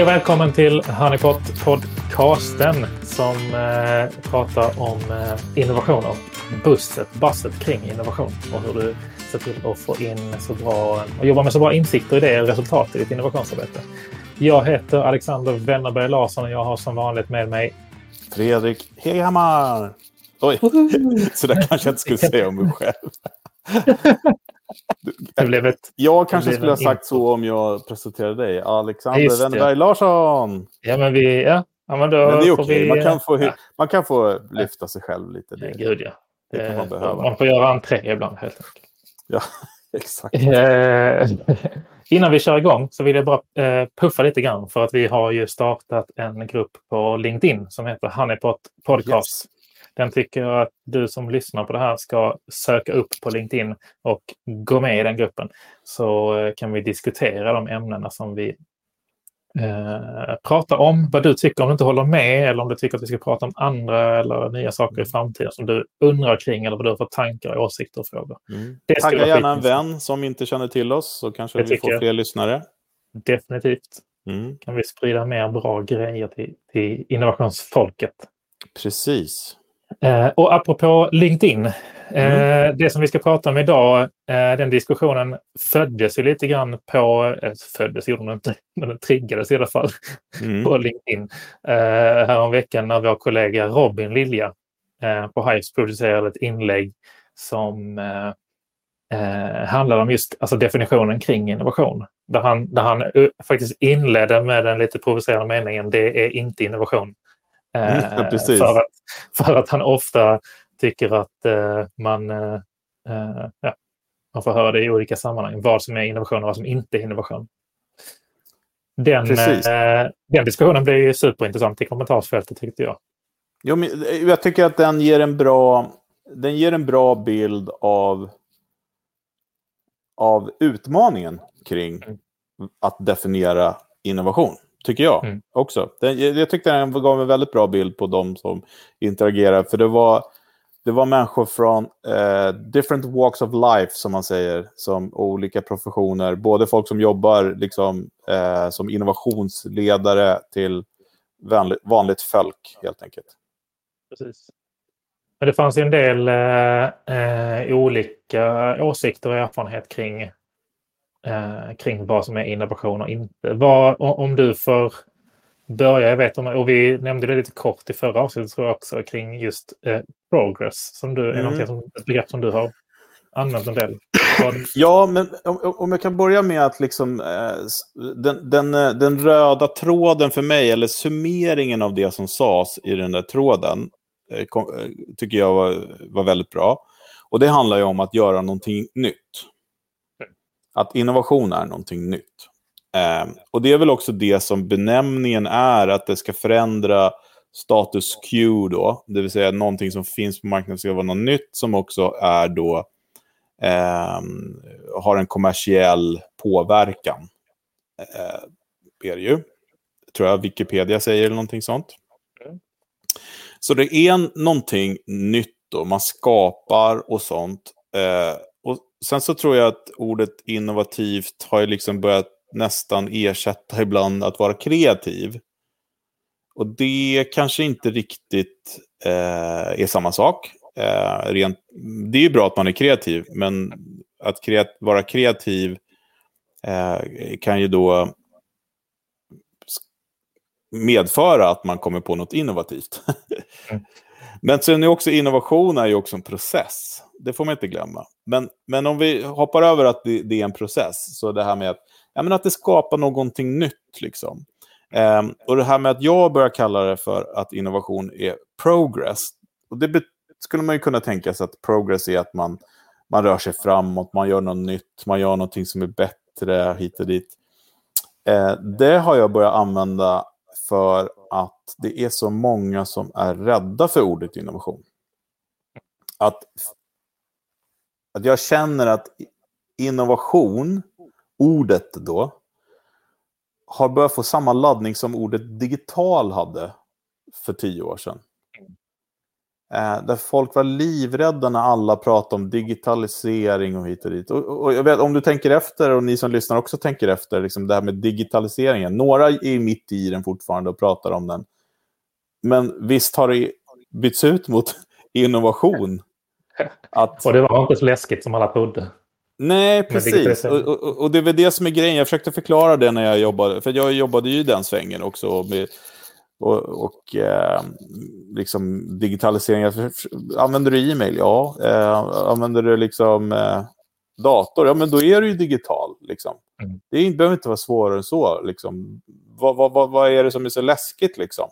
Hej och välkommen till Honeypot podcasten som eh, pratar om eh, innovationer. Busset, basset kring innovation och hur du ser till att få in så bra och jobba med så bra insikter, idéer och resultat i ditt innovationsarbete. Jag heter Alexander Wennerberg Larsson och jag har som vanligt med mig Fredrik Heghammar. Oj, så där kanske jag inte skulle säga om mig själv. Det blev ett, jag kanske skulle ha sagt så om jag presenterade dig. Alexander. Wennerberg Larsson. ja, men vi, ja, ja, men Men det är okej. vi, Man, kan få, ja, man kan få lyfta sig själv lite. Det, gud ja. det kan man Eh, behöva. Man får göra entré ibland helt enkelt. ja, exakt. Eh, Innan vi kör igång så vill jag bara eh, puffa lite grann för att vi har ju startat en grupp på LinkedIn som heter Honeypot Podcast. Den tycker jag att du som lyssnar på det här ska söka upp på LinkedIn och gå med i den gruppen. Så eh, kan vi diskutera de ämnena som vi eh, pratar om. Vad du tycker om du inte håller med eller om du tycker att vi ska prata om andra eller nya saker i framtiden som du undrar kring eller vad du har för tankar, åsikter och frågor. Mm. Tagga gärna en vän som inte känner till oss så kanske Det vi får jag. fler lyssnare. Definitivt. Mm. kan vi sprida mer bra grejer till, till innovationsfolket. Precis. Eh, och apropå LinkedIn, eh, Mm. det som vi ska prata om idag, eh, den diskussionen föddes ju lite grann på, eh, föddes gjorde den inte, men den triggades i alla fall Mm. på LinkedIn eh, häromveckan när vår kollega Robin Lilja eh, på Hives producerade ett inlägg som eh, eh, handlade om just alltså definitionen kring innovation. Där han, där han eh, faktiskt inledde med den lite provocerande meningen det är inte innovation. Eh, ja, precis. för, att, för att han ofta tycker att eh, man, eh, eh, ja, man får höra det i olika sammanhang, vad som är innovation och vad som inte är innovation. Den, eh, den diskussionen blev ju superintressant i kommentarsfältet tyckte jag. Jo, men jag tycker att den ger en bra, den ger en bra bild av, av utmaningen kring Mm. att definiera innovation. Tycker jag Mm. också. Den, jag, jag tyckte den gav en väldigt bra bild på de som interagerar. För det var, det var människor från eh, different walks of life, som man säger, som olika professioner. Både folk som jobbar liksom, eh, som innovationsledare till vanligt, vanligt folk, helt enkelt. Precis. Men det fanns ju en del eh, eh, olika åsikter och erfarenhet kring, eh, kring vad som är innovation och inte. Vad, om du får börja, jag vet om, och vi nämnde det lite kort i förra avsnittet tror jag också, kring just eh, progress, som du, är Mm. någonting som, ett begrepp som du har använt en del. Ja, men om, om jag kan börja med att liksom, eh, den, den, eh, den röda tråden för mig, eller summeringen av det som sades i den där tråden, eh, kom, eh, tycker jag var, var väldigt bra. Och det handlar ju om att göra någonting nytt. Att innovation är någonting nytt. Eh, och det är väl också det som benämningen är, att det ska förändra status quo då, det vill säga någonting som finns på marknaden ska vara något nytt som också är då ehm, har en kommersiell påverkan. Eh, är det ju. Tror jag Wikipedia säger eller någonting sånt. Mm. Så det är någonting nytt då, man skapar och sånt. Eh, sen så tror jag att ordet innovativt har ju liksom börjat nästan ersätta ibland att vara kreativ. Och det kanske inte riktigt eh, är samma sak. Eh, rent, det är ju bra att man är kreativ, men att kreat, vara kreativ eh, kan ju då medföra att man kommer på något innovativt. Men sen är också innovation är ju också en process. Det får man inte glömma. Men, men om vi hoppar över att det, det är en process, så det här med att, ja, men att det skapar någonting nytt. Liksom. Um, och det här med att jag börjar kalla det för att innovation är progress. Och det skulle man ju kunna tänka sig att progress är att man, man rör sig framåt, man gör något nytt, man gör någonting som är bättre hit och dit. Uh, det har jag börjat använda för att det är så många som är rädda för ordet innovation. Att, att jag känner att innovation, ordet då, har börjat få samma laddning som ordet digital hade för tio år sedan. Eh, där folk var livrädda när alla pratade om digitalisering och hit och dit. Och, och jag vet, om du tänker efter, och ni som lyssnar också tänker efter, liksom det här med digitaliseringen. Några är mitt i den fortfarande och pratar om den. Men visst har det bytts ut mot innovation? Att... Och det var inte så läskigt som alla trodde. Nej, precis. Och, och, och, det är väl det som är grejen. Jag försökte förklara det när jag jobbade. För jag jobbade ju i den svängen också. Med, och, och eh, liksom digitalisering. Använder du e-mail? Ja. Eh, använder du liksom eh, dator? Ja, men då är du ju digital. Liksom. Mm. Det behöver inte vara svårare än så. Liksom. Vad, vad, vad, vad är det som är så läskigt? Liksom?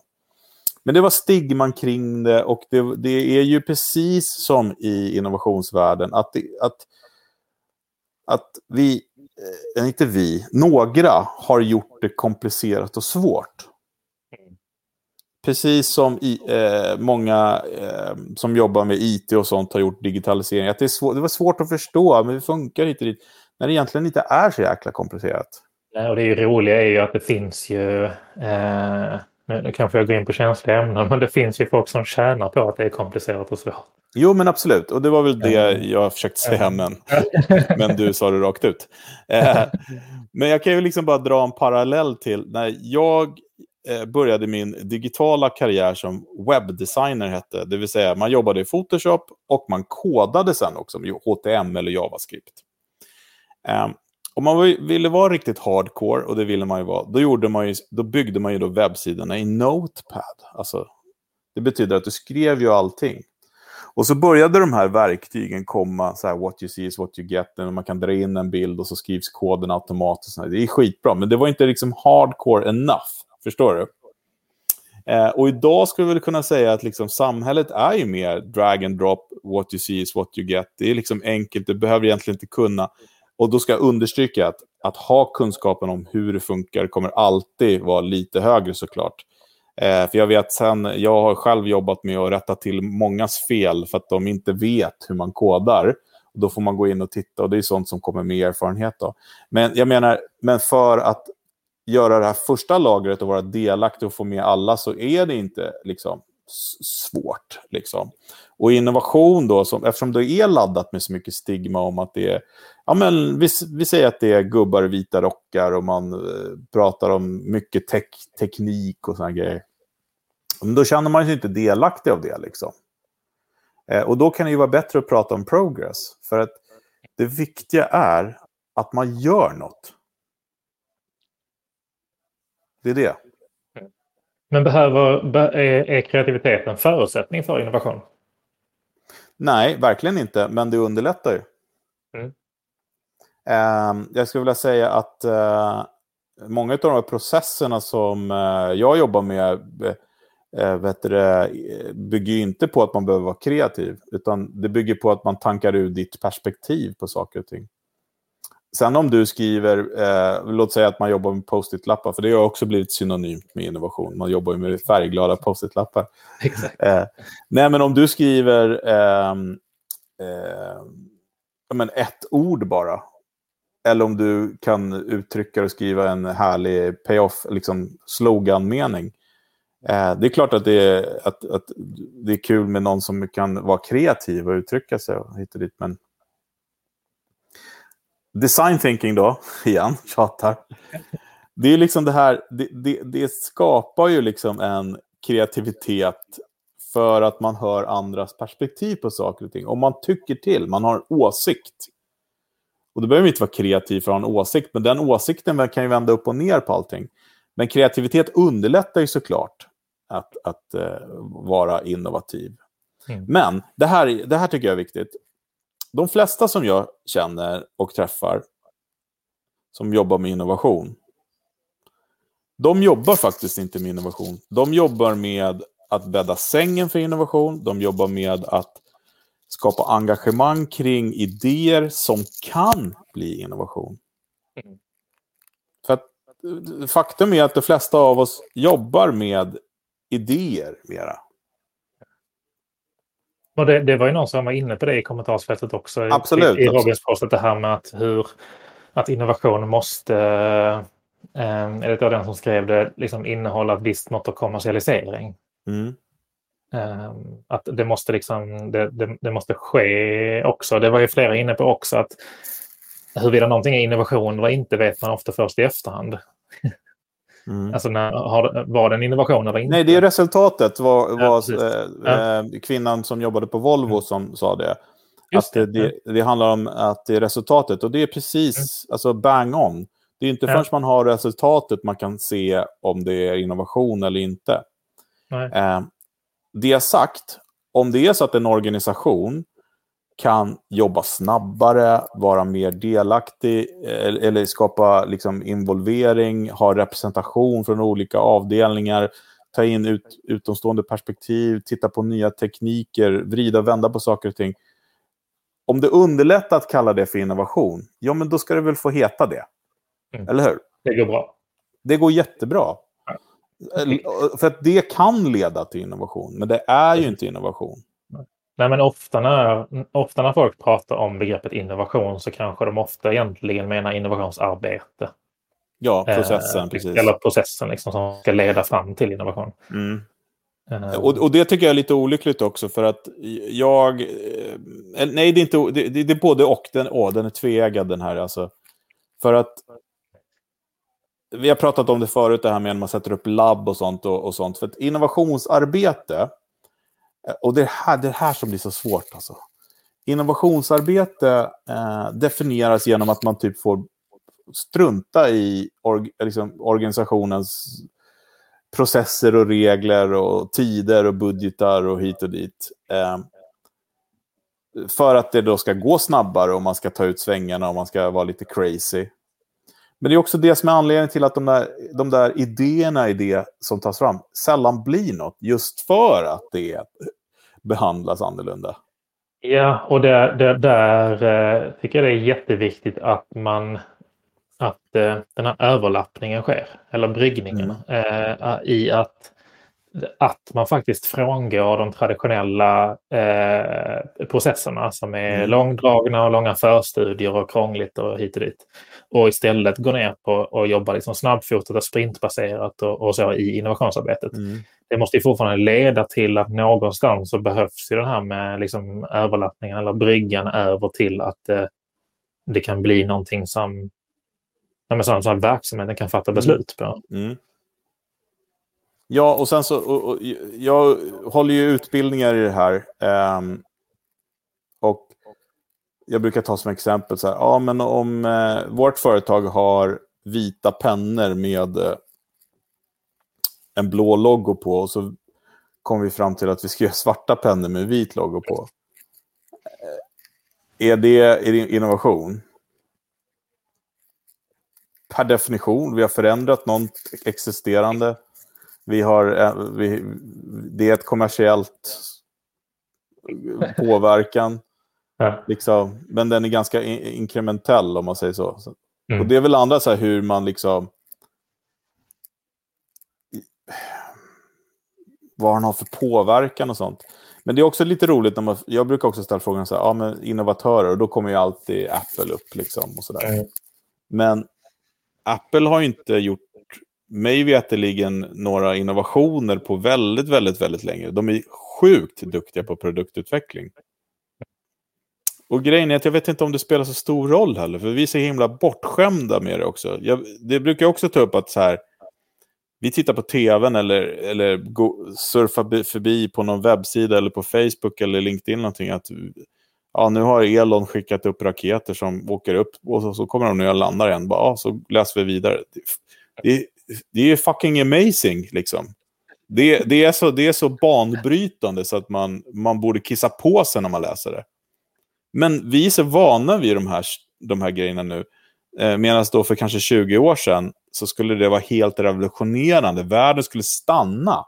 Men det var stigman kring det och det, det är ju precis som i innovationsvärlden att, det, att, att vi, eh, inte vi, några har gjort det komplicerat och svårt. Precis som i, eh, många eh, som jobbar med IT och sånt har gjort digitalisering. Att det, är svår, det var svårt att förstå, men det funkar inte dit. När det egentligen inte är så jäkla komplicerat. och det är roliga är ju att det finns ju eh nu kanske jag går in på känsliga ämnen, men det finns ju folk som tjänar på att det är komplicerat och svårt. Jo, men absolut. Och det var väl det jag försökte säga, men, men du sa det rakt ut. Eh, men jag kan ju liksom bara dra en parallell till när jag Eh, började min digitala karriär som webbdesigner hette. Det vill säga man jobbade i Photoshop och man kodade sen också med HTML ehm, och JavaScript. Om man ville vara riktigt hardcore, och det ville man ju vara, då, gjorde man ju, då byggde man ju då webbsidorna i Notepad. Alltså, det betyder att du skrev ju allting. Och så började de här verktygen komma, så här, what you see is what you get, och man kan dra in en bild och så skrivs koden automatiskt. Det är skitbra, men det var inte liksom hardcore enough. Förstår du? Eh, och idag skulle vi väl kunna säga att liksom, samhället är ju mer drag and drop, what you see is what you get. Det är liksom enkelt, du behöver egentligen inte kunna och då ska jag understryka att, att ha kunskapen om hur det funkar kommer alltid vara lite högre såklart. Eh, för jag vet sen, jag har själv jobbat med att rätta till mångas fel för att de inte vet hur man kodar. Och då får man gå in och titta och det är sånt som kommer med erfarenhet. Då. Men jag menar, men för att göra det här första lagret och vara delaktig och få med alla så är det inte liksom, svårt. Liksom. Och innovation då, som, eftersom det är laddat med så mycket stigma om att det är, ja men vi, vi säger att det är gubbar i vita rockar och man eh, pratar om mycket tek, teknik och sådana grejer. Men då känner man sig inte delaktig av det liksom. Eh, och då kan det ju vara bättre att prata om progress. För att det viktiga är att man gör något. Det är det. Men behöver, är, är kreativitet en förutsättning för innovation? Nej, verkligen inte, men det underlättar ju. Mm. Uh, jag skulle vilja säga att uh, många av de här processerna som uh, jag jobbar med uh, vet du, bygger inte på att man behöver vara kreativ, utan det bygger på att man tankar ur ditt perspektiv på saker och ting. Sen om du skriver, eh, låt säga att man jobbar med post-it-lappar, för det har också blivit synonymt med innovation. Man jobbar ju med färgglada post-it-lappar. Eh, nej, men om du skriver eh, men ett ord bara, eller om du kan uttrycka och skriva en härlig payoff, liksom sloganmening. Eh, det är klart att det är, att, att det är kul med någon som kan vara kreativ och uttrycka sig och hit och dit, men design thinking då, igen, tjatar. Det är liksom det här, det, det, det, skapar ju liksom en kreativitet för att man hör andras perspektiv på saker och ting. Om man tycker till, man har en åsikt. Och det behöver inte vara kreativ för att ha en åsikt, men den åsikten kan ju vända upp och ner på allting. Men kreativitet underlättar ju såklart att, att uh, vara innovativ. Mm. Men det här, det här tycker jag är viktigt de flesta som jag känner och träffar som jobbar med innovation, de jobbar faktiskt inte med innovation. De jobbar med att bädda sängen för innovation. De jobbar med att skapa engagemang kring idéer som kan bli innovation. Mm. För att, faktum är att de flesta av oss jobbar med idéer mera. Och det, det, var ju någon som var inne på det i kommentarsfältet också. Absolut. I, i Robinspostet, det här med att, hur, att innovation måste, eh, eller det var den som skrev det, liksom innehålla ett visst mått av kommersialisering. Mm. Eh, att det måste, liksom, det, det, det, måste ske också. Det var ju flera inne på också att huruvida någonting är innovation eller inte vet man ofta först i efterhand. Mm. Alltså när, har, var det en innovation eller inte? Nej, det är resultatet. var, var ja, äh, kvinnan som jobbade på Volvo mm. som sa det. Just att det, det, det, handlar om att det är resultatet. Och det är precis mm. alltså bang on. Det är inte förrän man har resultatet man kan se om det är innovation eller inte. Eh, det sagt, om det är så att en organisation kan jobba snabbare, vara mer delaktig eller skapa liksom involvering, ha representation från olika avdelningar, ta in ut, utomstående perspektiv, titta på nya tekniker, vrida och vända på saker och ting. Om det underlättar att kalla det för innovation, ja men då ska det väl få heta det. Mm. Eller hur? Det går bra. Det går jättebra. För att det kan leda till innovation, men det är ju inte innovation. Nej, men ofta när, ofta när folk pratar om begreppet innovation så kanske de ofta egentligen menar innovationsarbete. Ja, processen. Eh, precis. Eller processen liksom, som ska leda fram till innovation. Mm. Uh, och, och, det tycker jag är lite olyckligt också för att jag... Eh, nej, det är, inte, det, det, är både och. Den, åh, den är tveeggad den här. Alltså. För att vi har pratat om det förut, det här med att man sätter upp labb och sånt. Och, och sånt. För innovationsarbete, Eh, och det är här, det här som blir så svårt. Alltså. Innovationsarbete eh, definieras genom att man typ får strunta i org, liksom, organisationens processer och regler och tider och budgetar och hit och dit. Eh, för att det då ska gå snabbare och man ska ta ut svängarna och man ska vara lite crazy. Men det är också det som är anledningen till att de där, de där idéerna i det som tas fram sällan blir något. Just för att det är behandlas annorlunda. Ja, och det, där eh, tycker jag det är jätteviktigt att man att eh, den här överlappningen sker, eller bryggningen, mm. eh, i att att man faktiskt frångår de traditionella eh, processerna som är mm. långdragna och långa förstudier och krångligt och hit och dit. Och istället går ner på och jobbar liksom snabbfotat och sprintbaserat och, och så i innovationsarbetet. Mm. Det måste ju fortfarande leda till att någonstans så behövs ju den här med liksom överlappningen eller bryggan över till att eh, det kan bli någonting som, som, som verksamheten kan fatta beslut på. Mm. Ja, och sen så, och, och, jag håller ju utbildningar i det här. Um, och jag brukar ta som exempel så här, ja men om eh, vårt företag har vita pennor med eh, en blå logo på och så kommer vi fram till att vi ska göra svarta pennor med vit logo på. Eh, är det, är det innovation? Per definition, vi har förändrat något existerande. Vi har, eh, vi, det är ett kommersiellt påverkan. Ja. Liksom, men den är ganska inkrementell om man säger så. Mm. Och det är väl andra så här hur man liksom... Vad den har för påverkan och sånt. Men det är också lite roligt när man... Jag brukar också ställa frågan så här, ja men innovatörer, och då kommer ju alltid Apple upp liksom och sådär. Mm. Men Apple har ju inte gjort mig veterligen några innovationer på väldigt, väldigt, väldigt länge. De är sjukt duktiga på produktutveckling. Och grejen är att jag vet inte om det spelar så stor roll heller, för vi är så himla bortskämda med det också. Jag, det brukar jag också ta upp att så här, vi tittar på tvn eller, eller go, surfar förbi på någon webbsida eller på Facebook eller LinkedIn någonting. Att, ja, nu har Elon skickat upp raketer som åker upp och så, så kommer de ner och landar igen. Bara, ja, så läser vi vidare. Det, det, det är fucking amazing liksom. Det, det, är så, det är så banbrytande så att man, man borde kissa på sig när man läser det. Men vi är så vana vid de här, de här grejerna nu. Eh, Medan då för kanske 20 år sedan så skulle det vara helt revolutionerande. Världen skulle stanna.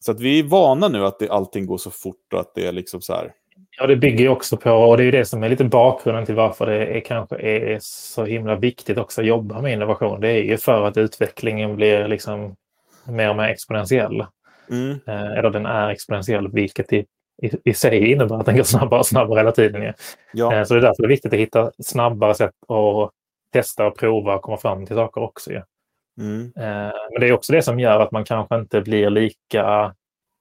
Så att vi är vana nu att det, allting går så fort och att det är liksom så här. Ja, det bygger ju också på, och det är ju det som är lite bakgrunden till varför det är, kanske är så himla viktigt också att jobba med innovation. Det är ju för att utvecklingen blir liksom mer och mer exponentiell. Mm. Eh, eller den är exponentiell, vilket i, i, i sig innebär att den går snabbare och snabbare hela tiden. Ja. Eh, så det är därför det är viktigt att hitta snabbare sätt att testa och prova och komma fram till saker också. Mm. Eh, men det är också det som gör att man kanske inte blir lika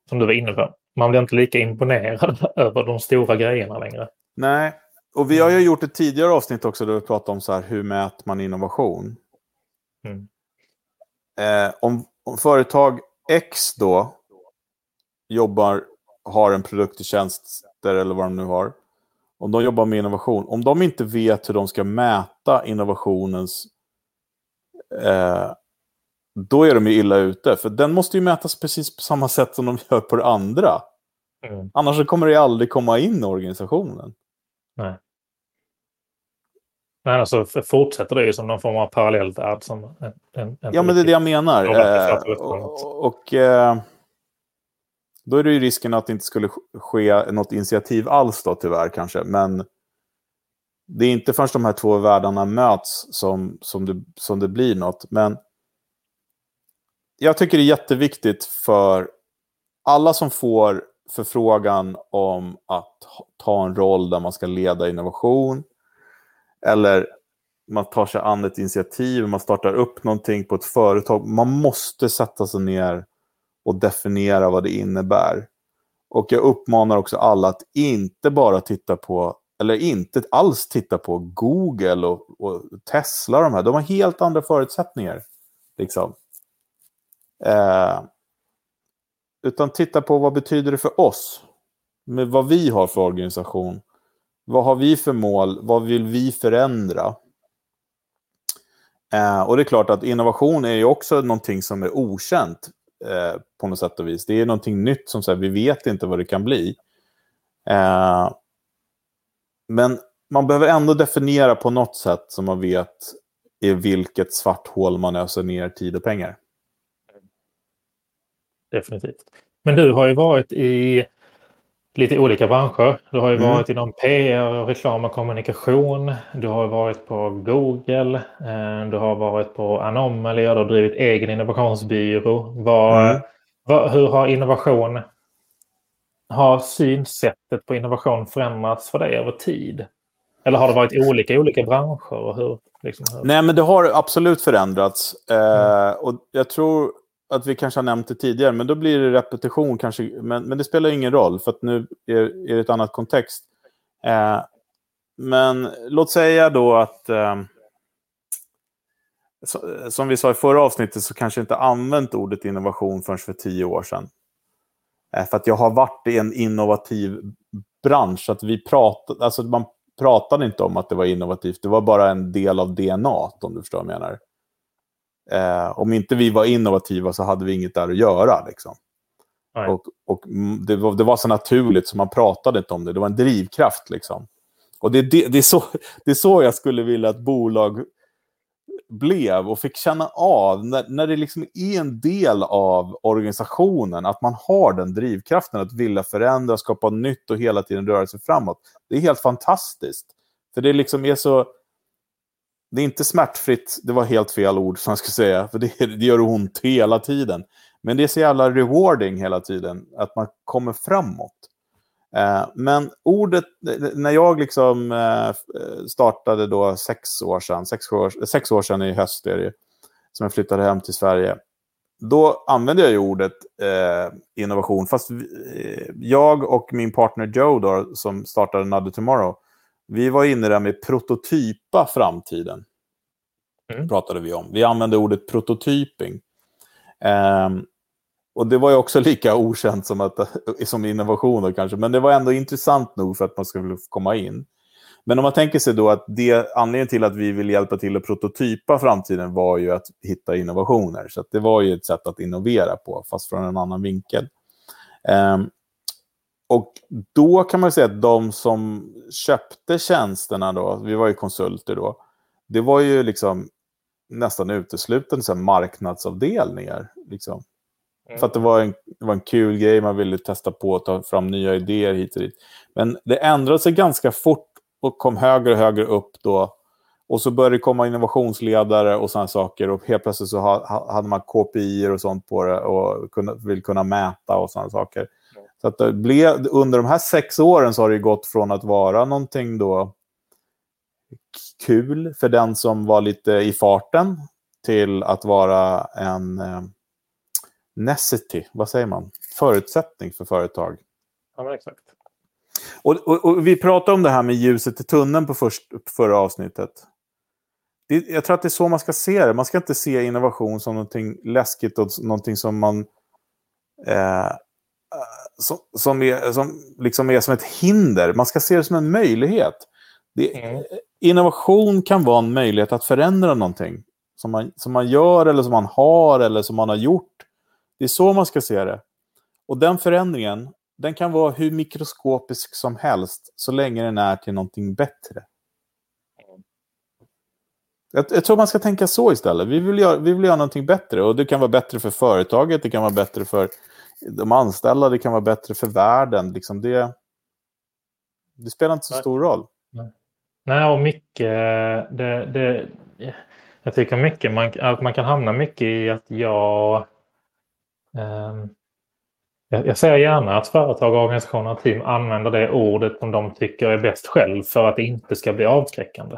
som du var inne på. Man blir inte lika imponerad över de stora grejerna längre. Nej, och vi har ju gjort ett tidigare avsnitt också där vi pratade om så här, hur mäter man innovation. Mm. Eh, om, om företag X då jobbar, har en produkt och tjänster eller vad de nu har. Om de jobbar med innovation, om de inte vet hur de ska mäta innovationens eh, då är de ju illa ute. För den måste ju mätas precis på samma sätt som de gör på det andra. Mm. Annars kommer det aldrig komma in i organisationen. Nej. Men alltså fortsätter det ju som någon form av parallellt värld. Som en, en, en ja, men det är det jag menar. Eh, och, och eh, då är det ju risken att det inte skulle ske något initiativ alls då tyvärr kanske. Men det är inte förrän de här två världarna möts som, som, det, som det blir något. Men jag tycker det är jätteviktigt för alla som får förfrågan om att ta en roll där man ska leda innovation eller man tar sig an ett initiativ, man startar upp någonting på ett företag. Man måste sätta sig ner och definiera vad det innebär. Och jag uppmanar också alla att inte bara titta på, eller inte alls titta på Google och, och Tesla. De, här. de har helt andra förutsättningar. Liksom. Eh, utan titta på vad betyder det för oss? Med vad vi har för organisation. Vad har vi för mål? Vad vill vi förändra? Eh, och det är klart att innovation är ju också någonting som är okänt eh, på något sätt och vis. Det är någonting nytt som så här, vi vet inte vad det kan bli. Eh, men man behöver ändå definiera på något sätt som man vet i vilket svart hål man öser ner tid och pengar. Definitivt. Men du har ju varit i lite olika branscher. Du har ju mm. varit inom PR, reklam och kommunikation. Du har varit på Google. Eh, du har varit på Anomaly och du har drivit egen innovationsbyrå. Vad, mm. vad, hur har innovation, har synsättet på innovation förändrats för dig över tid? Eller har det varit olika i olika branscher? Och hur, liksom, hur? Nej, men det har absolut förändrats. Mm. Eh, och jag tror att vi kanske har nämnt det tidigare, men då blir det repetition kanske. Men, men det spelar ingen roll, för att nu är, är det ett annat kontext. Eh, men låt säga då att, eh, så, som vi sa i förra avsnittet, så kanske inte använt ordet innovation förrän för tio år sedan. Eh, för att jag har varit i en innovativ bransch, att vi pratade, alltså man pratade inte om att det var innovativt, det var bara en del av DNA, om du förstår vad jag menar. Eh, om inte vi var innovativa så hade vi inget där att göra. Liksom. Och, och det, var, det var så naturligt så man pratade inte om det. Det var en drivkraft. Liksom. Och det, det, det, är så, det är så jag skulle vilja att bolag blev och fick känna av, när, när det liksom är en del av organisationen, att man har den drivkraften att vilja förändra, skapa nytt och hela tiden röra sig framåt. Det är helt fantastiskt. För det liksom är så det är inte smärtfritt, det var helt fel ord som jag skulle säga, för det, det gör ont hela tiden. Men det är så jävla rewarding hela tiden, att man kommer framåt. Eh, men ordet, när jag liksom eh, startade då sex år sedan, sex år, sex år sedan i höst är det ju, som jag flyttade hem till Sverige, då använde jag ju ordet eh, innovation. Fast vi, eh, jag och min partner Joe då, som startade Another Tomorrow, vi var inne där med prototypa framtiden. Mm. pratade vi om. Vi använde ordet prototyping. Um, och det var ju också lika okänt som, att, som innovationer kanske, men det var ändå intressant nog för att man skulle komma in. Men om man tänker sig då att det, anledningen till att vi vill hjälpa till att prototypa framtiden var ju att hitta innovationer. Så det var ju ett sätt att innovera på, fast från en annan vinkel. Um, och då kan man säga att de som köpte tjänsterna, då, vi var ju konsulter då, det var ju liksom nästan uteslutande så marknadsavdelningar. Liksom. Mm. För att det var, en, det var en kul grej, man ville testa på att ta fram nya idéer hit och dit. Men det ändrade sig ganska fort och kom högre och högre upp då. Och så började det komma innovationsledare och sådana saker. Och helt plötsligt så hade man KPI och sånt på det och kunna, vill kunna mäta och sådana saker. Så att det blev, under de här sex åren så har det gått från att vara någonting då kul för den som var lite i farten till att vara en eh, necessity, vad säger man? förutsättning för företag. Ja, exakt. Och, och, och, vi pratade om det här med ljuset i tunneln på först, förra avsnittet. Det, jag tror att det är så man ska se det. Man ska inte se innovation som någonting läskigt och någonting som man... Eh, som, som, är, som liksom är som ett hinder. Man ska se det som en möjlighet. Det, mm. Innovation kan vara en möjlighet att förändra någonting. Som man, som man gör, eller som man har, eller som man har gjort. Det är så man ska se det. Och den förändringen, den kan vara hur mikroskopisk som helst, så länge den är till någonting bättre. Jag, jag, tror man ska tänka så istället. Vi vill, göra, vi vill göra någonting bättre. Och det kan vara bättre för företaget, det kan vara bättre för de anställda, det kan vara bättre för världen. Liksom det, det spelar inte så stor roll. Nej, och mycket... Det, det, jag tycker mycket man, att man kan hamna mycket i att jag... Um, jag, jag säger gärna att företag, organisationer och team använder det ordet som de tycker är bäst själv för att det inte ska bli avskräckande.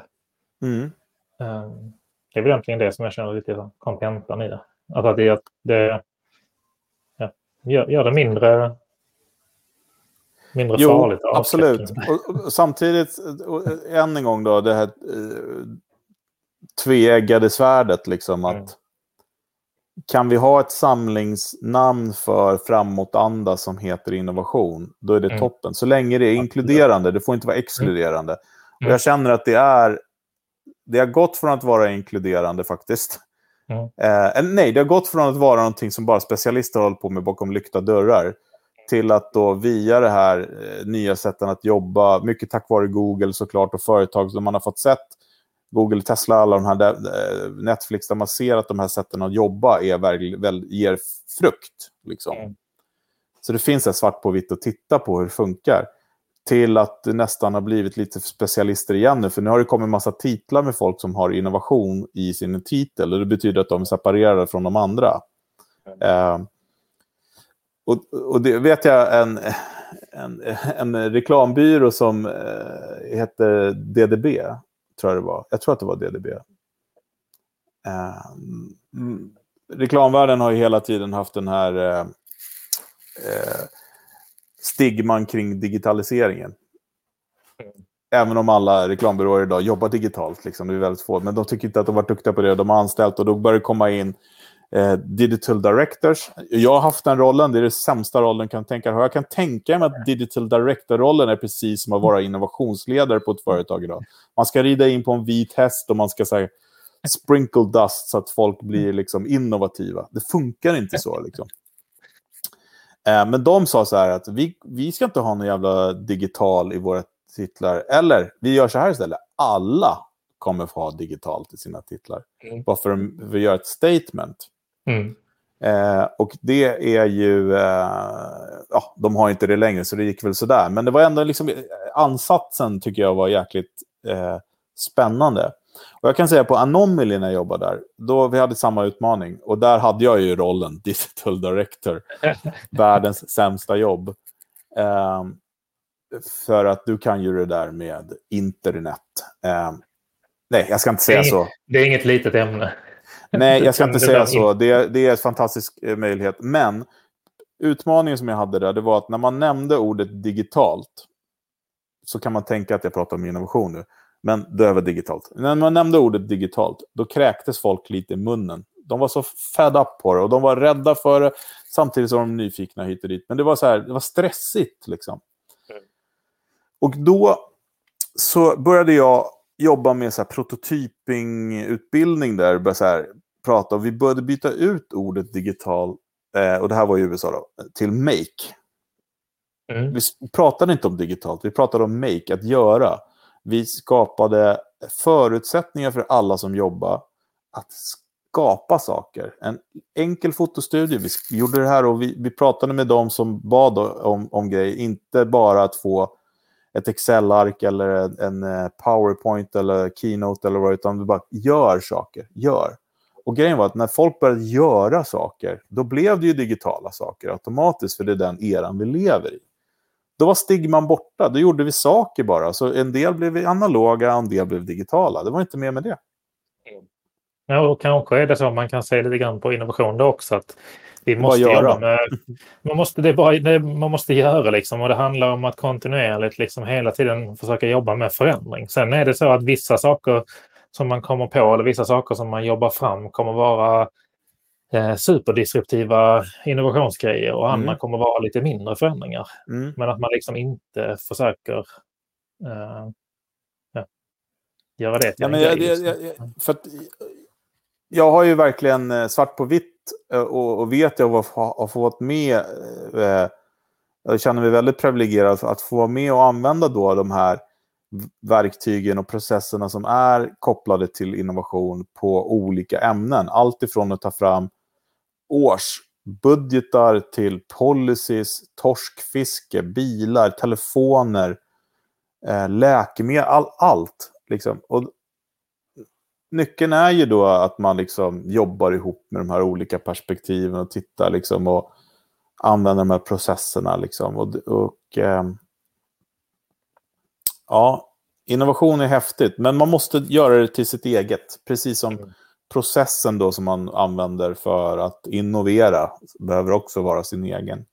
Mm. Um, det är väl egentligen det som jag känner lite kontentan i det. Alltså det, det ja, gör, gör det mindre mindre jo, farligt. Absolut. Och, och, samtidigt, och, än en gång då, det här eh, tveeggade svärdet. Liksom, att, mm. Kan vi ha ett samlingsnamn för framåtanda som heter innovation, då är det mm. toppen. Så länge det är inkluderande, det får inte vara exkluderande. Mm. Och jag känner att det är... Det har gått från att vara inkluderande faktiskt. Mm. Eh, nej, det har gått från att vara någonting som bara specialister håller på med bakom lyckta dörrar till att då via det här eh, nya sätten att jobba, mycket tack vare Google såklart och företag som man har fått sett, Google, Tesla, alla de här, eh, Netflix, där man ser att de här sätten att jobba är väl, väl, ger frukt. Liksom. Mm. Så det finns ett svart på vitt att titta på hur det funkar. Till att det nästan har blivit lite specialister igen nu, för nu har det kommit en massa titlar med folk som har innovation i sin titel, och det betyder att de är separerade från de andra. Mm. Eh, och, och det vet jag en, en, en reklambyrå som eh, heter DDB, tror jag det var. Jag tror att det var DDB. Eh, mm. reklamvärlden har ju hela tiden haft den här eh, eh, stigman kring digitaliseringen. Även om alla reklambyråer idag jobbar digitalt, liksom, det är väldigt få. Men de tycker inte att de varit duktiga på det. De har anställt och då börjar det komma in eh, digital directors. Jag har haft den rollen, det är den sämsta rollen kan tänka mig. Jag kan tänka mig att digital director-rollen är precis som att vara innovationsledare på ett företag idag. Man ska rida in på en vit häst och man ska säga sprinkle dust så att folk blir liksom, innovativa. Det funkar inte så. Liksom. Eh, men de sa så här att vi, vi ska inte ha någon jävla digital i våra titlar. Eller vi gör så här istället. Alla kommer få ha digitalt i sina titlar. Mm. Bara för att göra ett statement. Mm. Eh, och det är ju... Eh, ja, de har inte det längre, så det gick väl sådär. Men det var ändå liksom... Ansatsen tycker jag var jäkligt eh, spännande. Och jag kan säga på Anomaly när jag jobbade där, då vi hade samma utmaning. Och där hade jag ju rollen Digital Director. världens sämsta jobb. Eh, för att du kan ju det där med internet. Eh, nej, jag ska inte säga så. Det är inget litet ämne. Nej, jag ska inte säga så. Det, det är en fantastisk eh, möjlighet. Men utmaningen som jag hade där, det var att när man nämnde ordet digitalt, så kan man tänka att jag pratar om innovation nu. Men det var digitalt. När man nämnde ordet digitalt, då kräktes folk lite i munnen. De var så fed up på det och de var rädda för det. Samtidigt som de nyfikna hit och dit. Men det var, så här, det var stressigt. Liksom. Mm. Och då så började jag jobba med så här prototypingutbildning där. Började så här, prata och vi började byta ut ordet digital, eh, och det här var i USA då, till make. Mm. Vi pratade inte om digitalt, vi pratade om make, att göra. Vi skapade förutsättningar för alla som jobbar att skapa saker. En enkel fotostudio, vi gjorde det här och vi, vi pratade med dem som bad om, om grejer, inte bara att få ett Excel-ark eller en, en, eh, PowerPoint eller Keynote eller vad utan vi bara gör saker, gör. Och grejen var att när folk började göra saker, då blev det ju digitala saker automatiskt, för det är den eran vi lever i. Då var stigman borta, då gjorde vi saker bara. Så en del blev analoga, en del blev digitala. Det var inte mer med det. Ja, och kanske är det så man kan se lite grann på innovation då också. Att Vi måste göra. Med, man, måste, det bara, det, man måste göra liksom och det handlar om att kontinuerligt liksom hela tiden försöka jobba med förändring. Sen är det så att vissa saker som man kommer på eller vissa saker som man jobbar fram kommer vara eh, superdisruptiva innovationsgrejer och andra mm. kommer vara lite mindre förändringar. Mm. Men att man liksom inte försöker eh, ja, göra det till ja, en men grej. Jag, liksom. jag, jag, för att, jag har ju verkligen eh, svart på vitt eh, och, och vet jag har fått med eh, jag känner mig väldigt privilegierad att få vara med och använda då de här verktygen och processerna som är kopplade till innovation på olika ämnen. Allt ifrån att ta fram årsbudgetar till policies, torskfiske, bilar, telefoner, eh, läkemedel, all, allt. Liksom. Och nyckeln är ju då att man liksom jobbar ihop med de här olika perspektiven och tittar liksom och använder de här processerna. Liksom. Och, och eh, ja, innovation är häftigt, men man måste göra det till sitt eget. Precis som mm processen då som man använder för att innovera behöver också vara sin egen.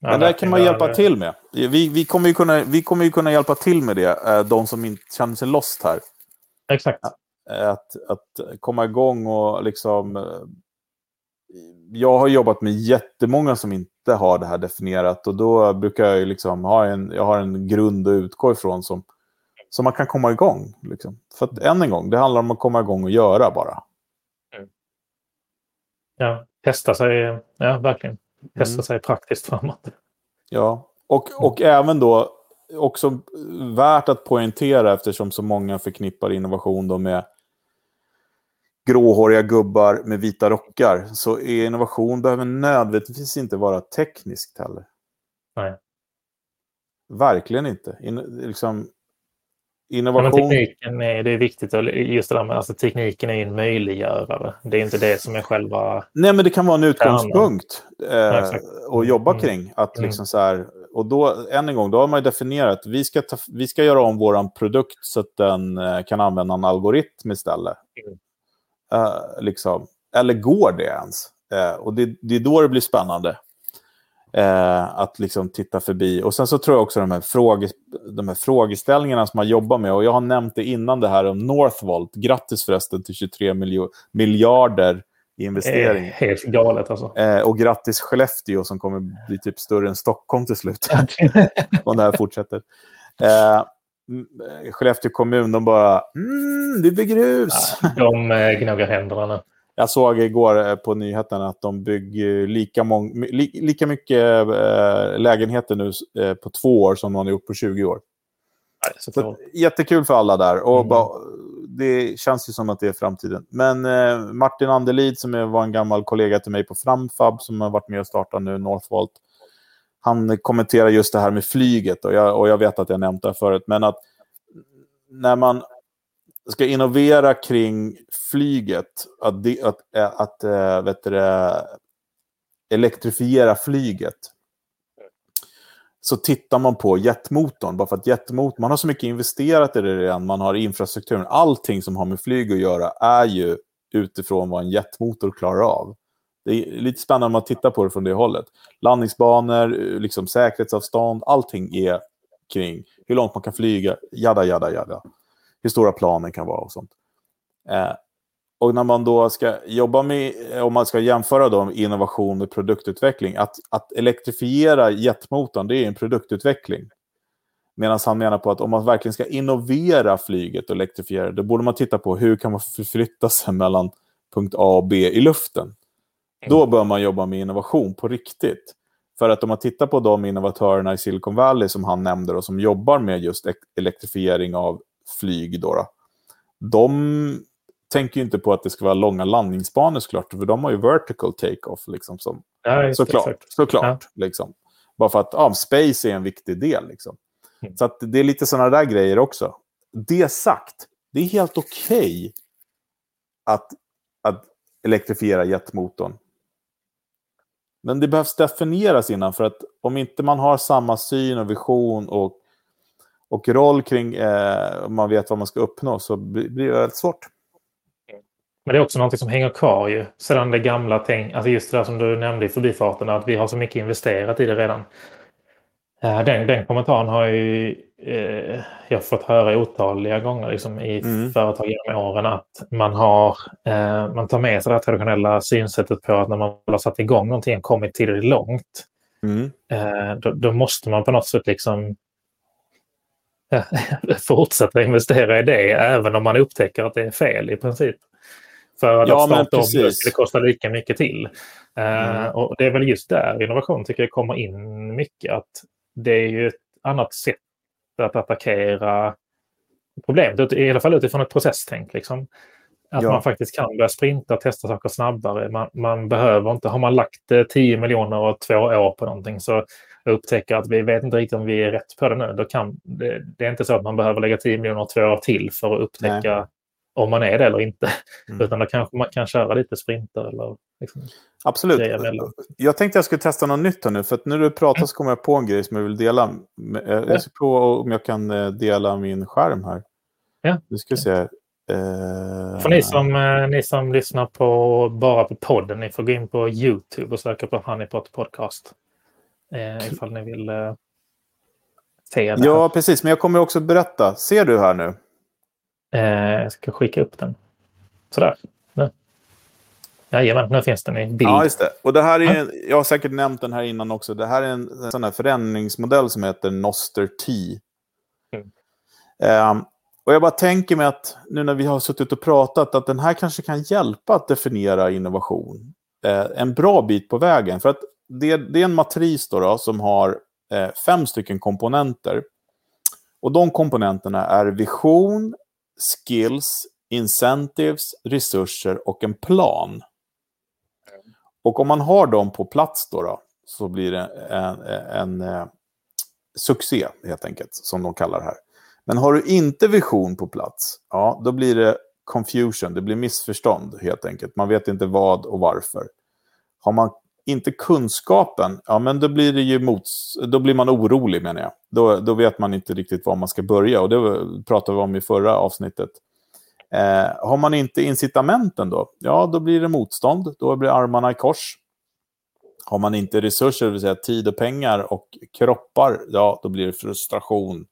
Ja, men det kan man hjälpa det. till med. Vi, vi, kommer ju kunna, vi kommer ju kunna hjälpa till med det, eh, de som inte känner sig lost här. Exakt. Att, att komma igång och liksom... Eh, jag har jobbat med jättemånga som inte har det här definierat och då brukar jag liksom ha en, jag har en grund att utgå ifrån som, som man kan komma igång. Liksom. För att än en gång, det handlar om att komma igång och göra bara. Mm. Ja, testa sig, ja verkligen. Testa mm. sig praktiskt framåt. Ja, och, och mm. även då också värt att poängtera eftersom så många förknippar innovation då med gråhåriga gubbar med vita rockar. Så innovation behöver nödvändigtvis inte vara tekniskt heller. Nej. Verkligen inte. In, liksom, innovation... Ja, tekniken är, det är viktigt, just det där med alltså, tekniken är en möjliggörare. Det är inte det som är själva... Nej, men det kan vara en utgångspunkt eh, ja, att jobba mm. kring. Att mm. liksom så här, och då, än en gång, då har man definierat att vi ska, ta, vi ska göra om vår produkt så att den eh, kan använda en algoritm istället. Mm. Uh, liksom. Eller går det ens? Uh, och det, det, är då det blir spännande. Uh, att liksom titta förbi. Och sen så tror jag också de här, fråge, de här frågeställningarna som man jobbar med. Och jag har nämnt det innan det här om Northvolt. Grattis förresten till 23 miljarder investering. Eh, helt galet alltså. Eh, och grattis Skellefteå som kommer bli typ större än Stockholm till slut. Om det här fortsätter. Eh, Skellefteå kommun, de bara mm, vi bygger hus. Ja, de eh, gnuggar händerna nu. Jag såg igår eh, på nyheterna att de bygger lika, mång, li, lika mycket äh, lägenheter nu äh, på två år som de har gjort på 20 år. Nej, så så jättekul för alla där. Och mm. bara, det känns ju som att det är framtiden. Men eh, Martin Anderlid, som var en gammal kollega till mig på Framfab, som har varit med och startat nu, Northvolt, han kommenterar just det här med flyget. Och jag, och jag vet att jag nämnt det förut, men att när man ska innovera kring flyget, att, att, eh, att, att äh, vet du, elektrifiera flyget, så tittar man på jetmotorn. Bara för att jetmotorn, man har så mycket investerat i det redan, man har infrastrukturen. Allting som har med flyg att göra är ju utifrån vad en jetmotor klarar av. Det är lite spännande om man tittar på det från det hållet. Landningsbanor, liksom säkerhetsavstånd, allting är kring hur långt man kan flyga, jada, jada, jada. Hur stora planen kan vara och sånt. Eh, och när man då ska jobba med, om man ska jämföra då innovation med produktutveckling, att, att elektrifiera jetmotorn, det är en produktutveckling. Medan han menar på att om man verkligen ska innovera flyget och elektrifiera då borde man titta på hur kan man förflytta sig mellan punkt A och B i luften. Mm. Då bör man jobba med innovation på riktigt. För att om man tittar på de innovatörerna i Silicon Valley som han nämnde och som jobbar med just elektrifiering av flyg, då, då de tänker ju inte på att det ska vara långa landningsbanor såklart, för de har ju vertical take-off. Liksom, som, ja, såklart. Exakt. såklart ja. liksom. Bara för att ja, space är en viktig del. Liksom. Mm. Så det är lite sådana där grejer också. Det sagt, det är helt okej okay att, att elektrifiera jetmotorn. Men det behövs definieras innan, för att om inte man har samma syn och vision och, och roll kring, eh, om man vet vad man ska uppnå, så blir det väldigt svårt. Men det är också något som hänger kvar ju sedan det gamla tänk, alltså just det där som du nämnde i förbifarten, att vi har så mycket investerat i det redan. Eh, den, den kommentaren har ju, eh, jag fått höra otaliga gånger liksom, i mm. företag genom åren att man, har, eh, man tar med sig det traditionella synsättet på att när man har satt igång någonting och kommit tillräckligt långt, mm. eh, då, då, måste man på något sätt liksom fortsätta investera i det även om man upptäcker att det är fel i princip. För ja, att starta om det skulle kosta lika mycket till. Eh, mm. Uh, och det är väl just där innovation tycker jag kommer in mycket. Att det är ju ett annat sätt att attackera problemet, i alla fall utifrån ett processtänk. Liksom. Att ja. man faktiskt kan börja sprinta och testa saker snabbare. Man, man, behöver inte, har man lagt 10 miljoner och två år på någonting så upptäcker att vi vet inte riktigt om vi är rätt på det nu. Då kan, det, det är inte så att man behöver lägga 10 miljoner och två år till för att upptäcka Nej. om man är det eller inte. Mm. Utan då kanske man kan köra lite sprinter eller liksom Absolut. Jag tänkte jag skulle testa något nytt här nu. För att när du pratar så kommer jag på en grej som jag vill dela. Jag ska prova om jag kan eh, dela min skärm här. Ja. Nu ska vi se. Uh... För ni som, eh, ni som lyssnar på, bara på podden, ni får gå in på YouTube och söka på Honeypot Podcast. Eh, ifall ni vill eh, se det. Ja, precis. Men jag kommer också berätta. Ser du här nu? Eh, jag ska skicka upp den. Sådär. Nu. Jajamän, nu finns den i bild. Ja, just det. Och det här är, en, jag har säkert nämnt den här innan också. Det här är en, en sån här förändringsmodell som heter Noster T. Mm. Um, och jag bara tänker mig att nu när vi har suttit och pratat att den här kanske kan hjälpa att definiera innovation. Eh, en bra bit på vägen. För att det, det är en matris då, då som har eh, fem stycken komponenter. Och de komponenterna är vision, skills, incentives, resurser och en plan. Och om man har dem på plats då, då så blir det en, en, en succé helt enkelt, som de kallar det här. Men har du inte vision på plats, ja, då blir det confusion, det blir missförstånd helt enkelt. Man vet inte vad och varför. Har man inte kunskapen, ja men då blir det ju mots, då blir man orolig menar jag. Då, då vet man inte riktigt var man ska börja och det pratade vi om i förra avsnittet. Eh, har man inte incitamenten då, ja då blir det motstånd, då blir armarna i kors. Har man inte resurser, det vill säga tid och pengar och kroppar, ja då blir det frustration.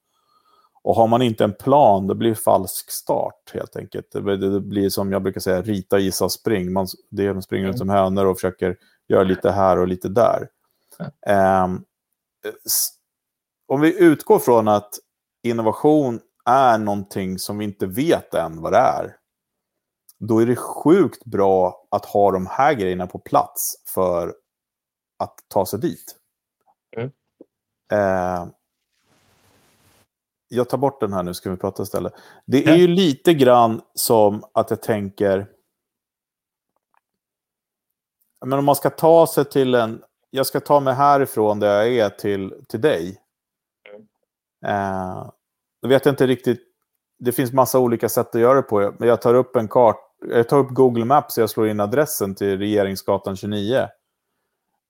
Och har man inte en plan, då blir det falsk start helt enkelt. Det, det blir som jag brukar säga, rita, gissa, spring. Man, det springer mm. som hönor och försöker göra lite här och lite där. Um, om vi utgår från att innovation är någonting som vi inte vet än vad det är, då är det sjukt bra att ha de här grejerna på plats för att ta sig dit. Mm. Uh, jag tar bort den här nu, ska vi prata istället. Det är ju lite grann som att jag tänker men om man ska ta sig till en... Jag ska ta mig härifrån där jag är till, till dig. Eh, då vet jag inte riktigt. Det finns massa olika sätt att göra det på. Men jag tar upp en kart. Jag tar upp Google Maps och jag slår in adressen till Regeringsgatan 29.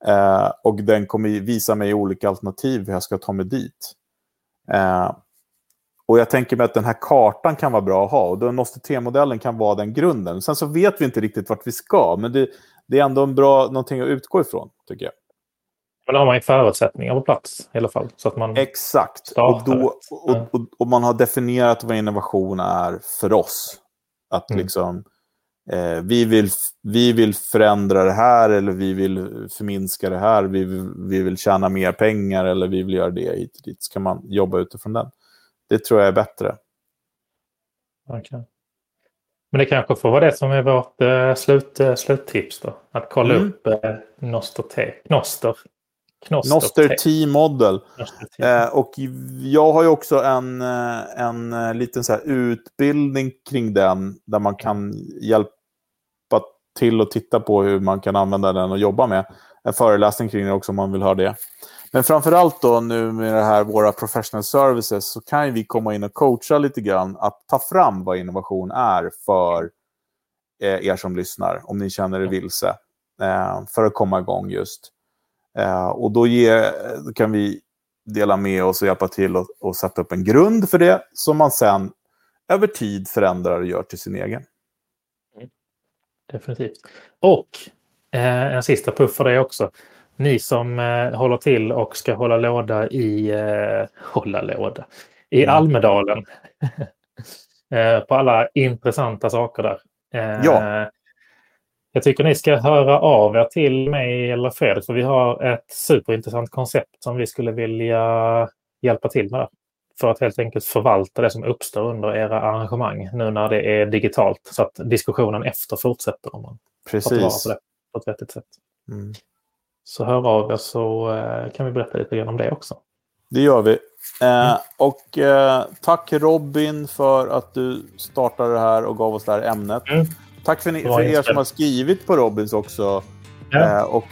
Eh, och den kommer visa mig olika alternativ hur jag ska ta mig dit. Eh, och jag tänker mig att den här kartan kan vara bra att ha. Och då måste T-modellen kan vara den grunden. Sen så vet vi inte riktigt vart vi ska. Men det, det är ändå en bra, någonting att utgå ifrån, tycker jag. Men då har man ju förutsättningar på plats i alla fall. Så att man Exakt. Och, då, och, och, och, man har definierat vad innovation är för oss. Att mm. liksom, eh, vi, vill, vi vill förändra det här eller vi vill förminska det här. Vi vill, vi vill tjäna mer pengar eller vi vill göra det hit och dit. Så kan man jobba utifrån den. Det tror jag är bättre. Okay. Men det kanske får vara det som är vårt eh, slut, eh, sluttips då. Att kolla mm. upp eh, Noster T. Knoster. Knoster, Noster T-model. Eh, och jag har ju också en, eh, en eh, liten så utbildning kring den. Där man kan hjälpa till och titta på hur man kan använda den och jobba med. En föreläsning kring det också om man vill höra det. Men framförallt då nu med det här, våra professional services så kan vi komma in och coacha lite grann att ta fram vad innovation är för eh, er som lyssnar, om ni känner er vilse, eh, för att komma igång just. Eh, och då, ge, då kan vi dela med oss och hjälpa till och, och sätta upp en grund för det som man sen över tid förändrar och gör till sin egen. definitivt. Och eh, en sista puff för dig också. Ni som eh, håller till och ska hålla låda i eh, hålla låda i Mm. Almedalen. eh, på alla intressanta saker där. Eh, Ja. Jag tycker ni ska höra av er till mig eller Fredrik för vi har ett superintressant koncept som vi skulle vilja hjälpa till med. Där. För att helt enkelt förvalta det som uppstår under era arrangemang nu när det är digitalt så att diskussionen efter fortsätter om man tar Precis. på det på ett vettigt sätt. Mm. Så hör av er så eh, kan vi berätta lite grann om det också. Det gör vi. Eh, och eh, tack Robin för att du startade det här och gav oss det här ämnet. Mm. Tack för, ni, för er som har skrivit på Robins också. Ja. Eh, och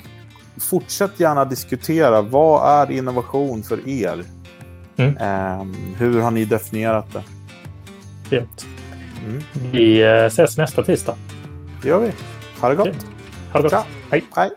fortsätt gärna diskutera. Vad är innovation för er? Mm. Eh, hur har ni definierat det? Grymt. Mm. Vi eh, ses nästa tisdag. Det gör vi. Ha det gott. Ha det gott. Hej. Hej.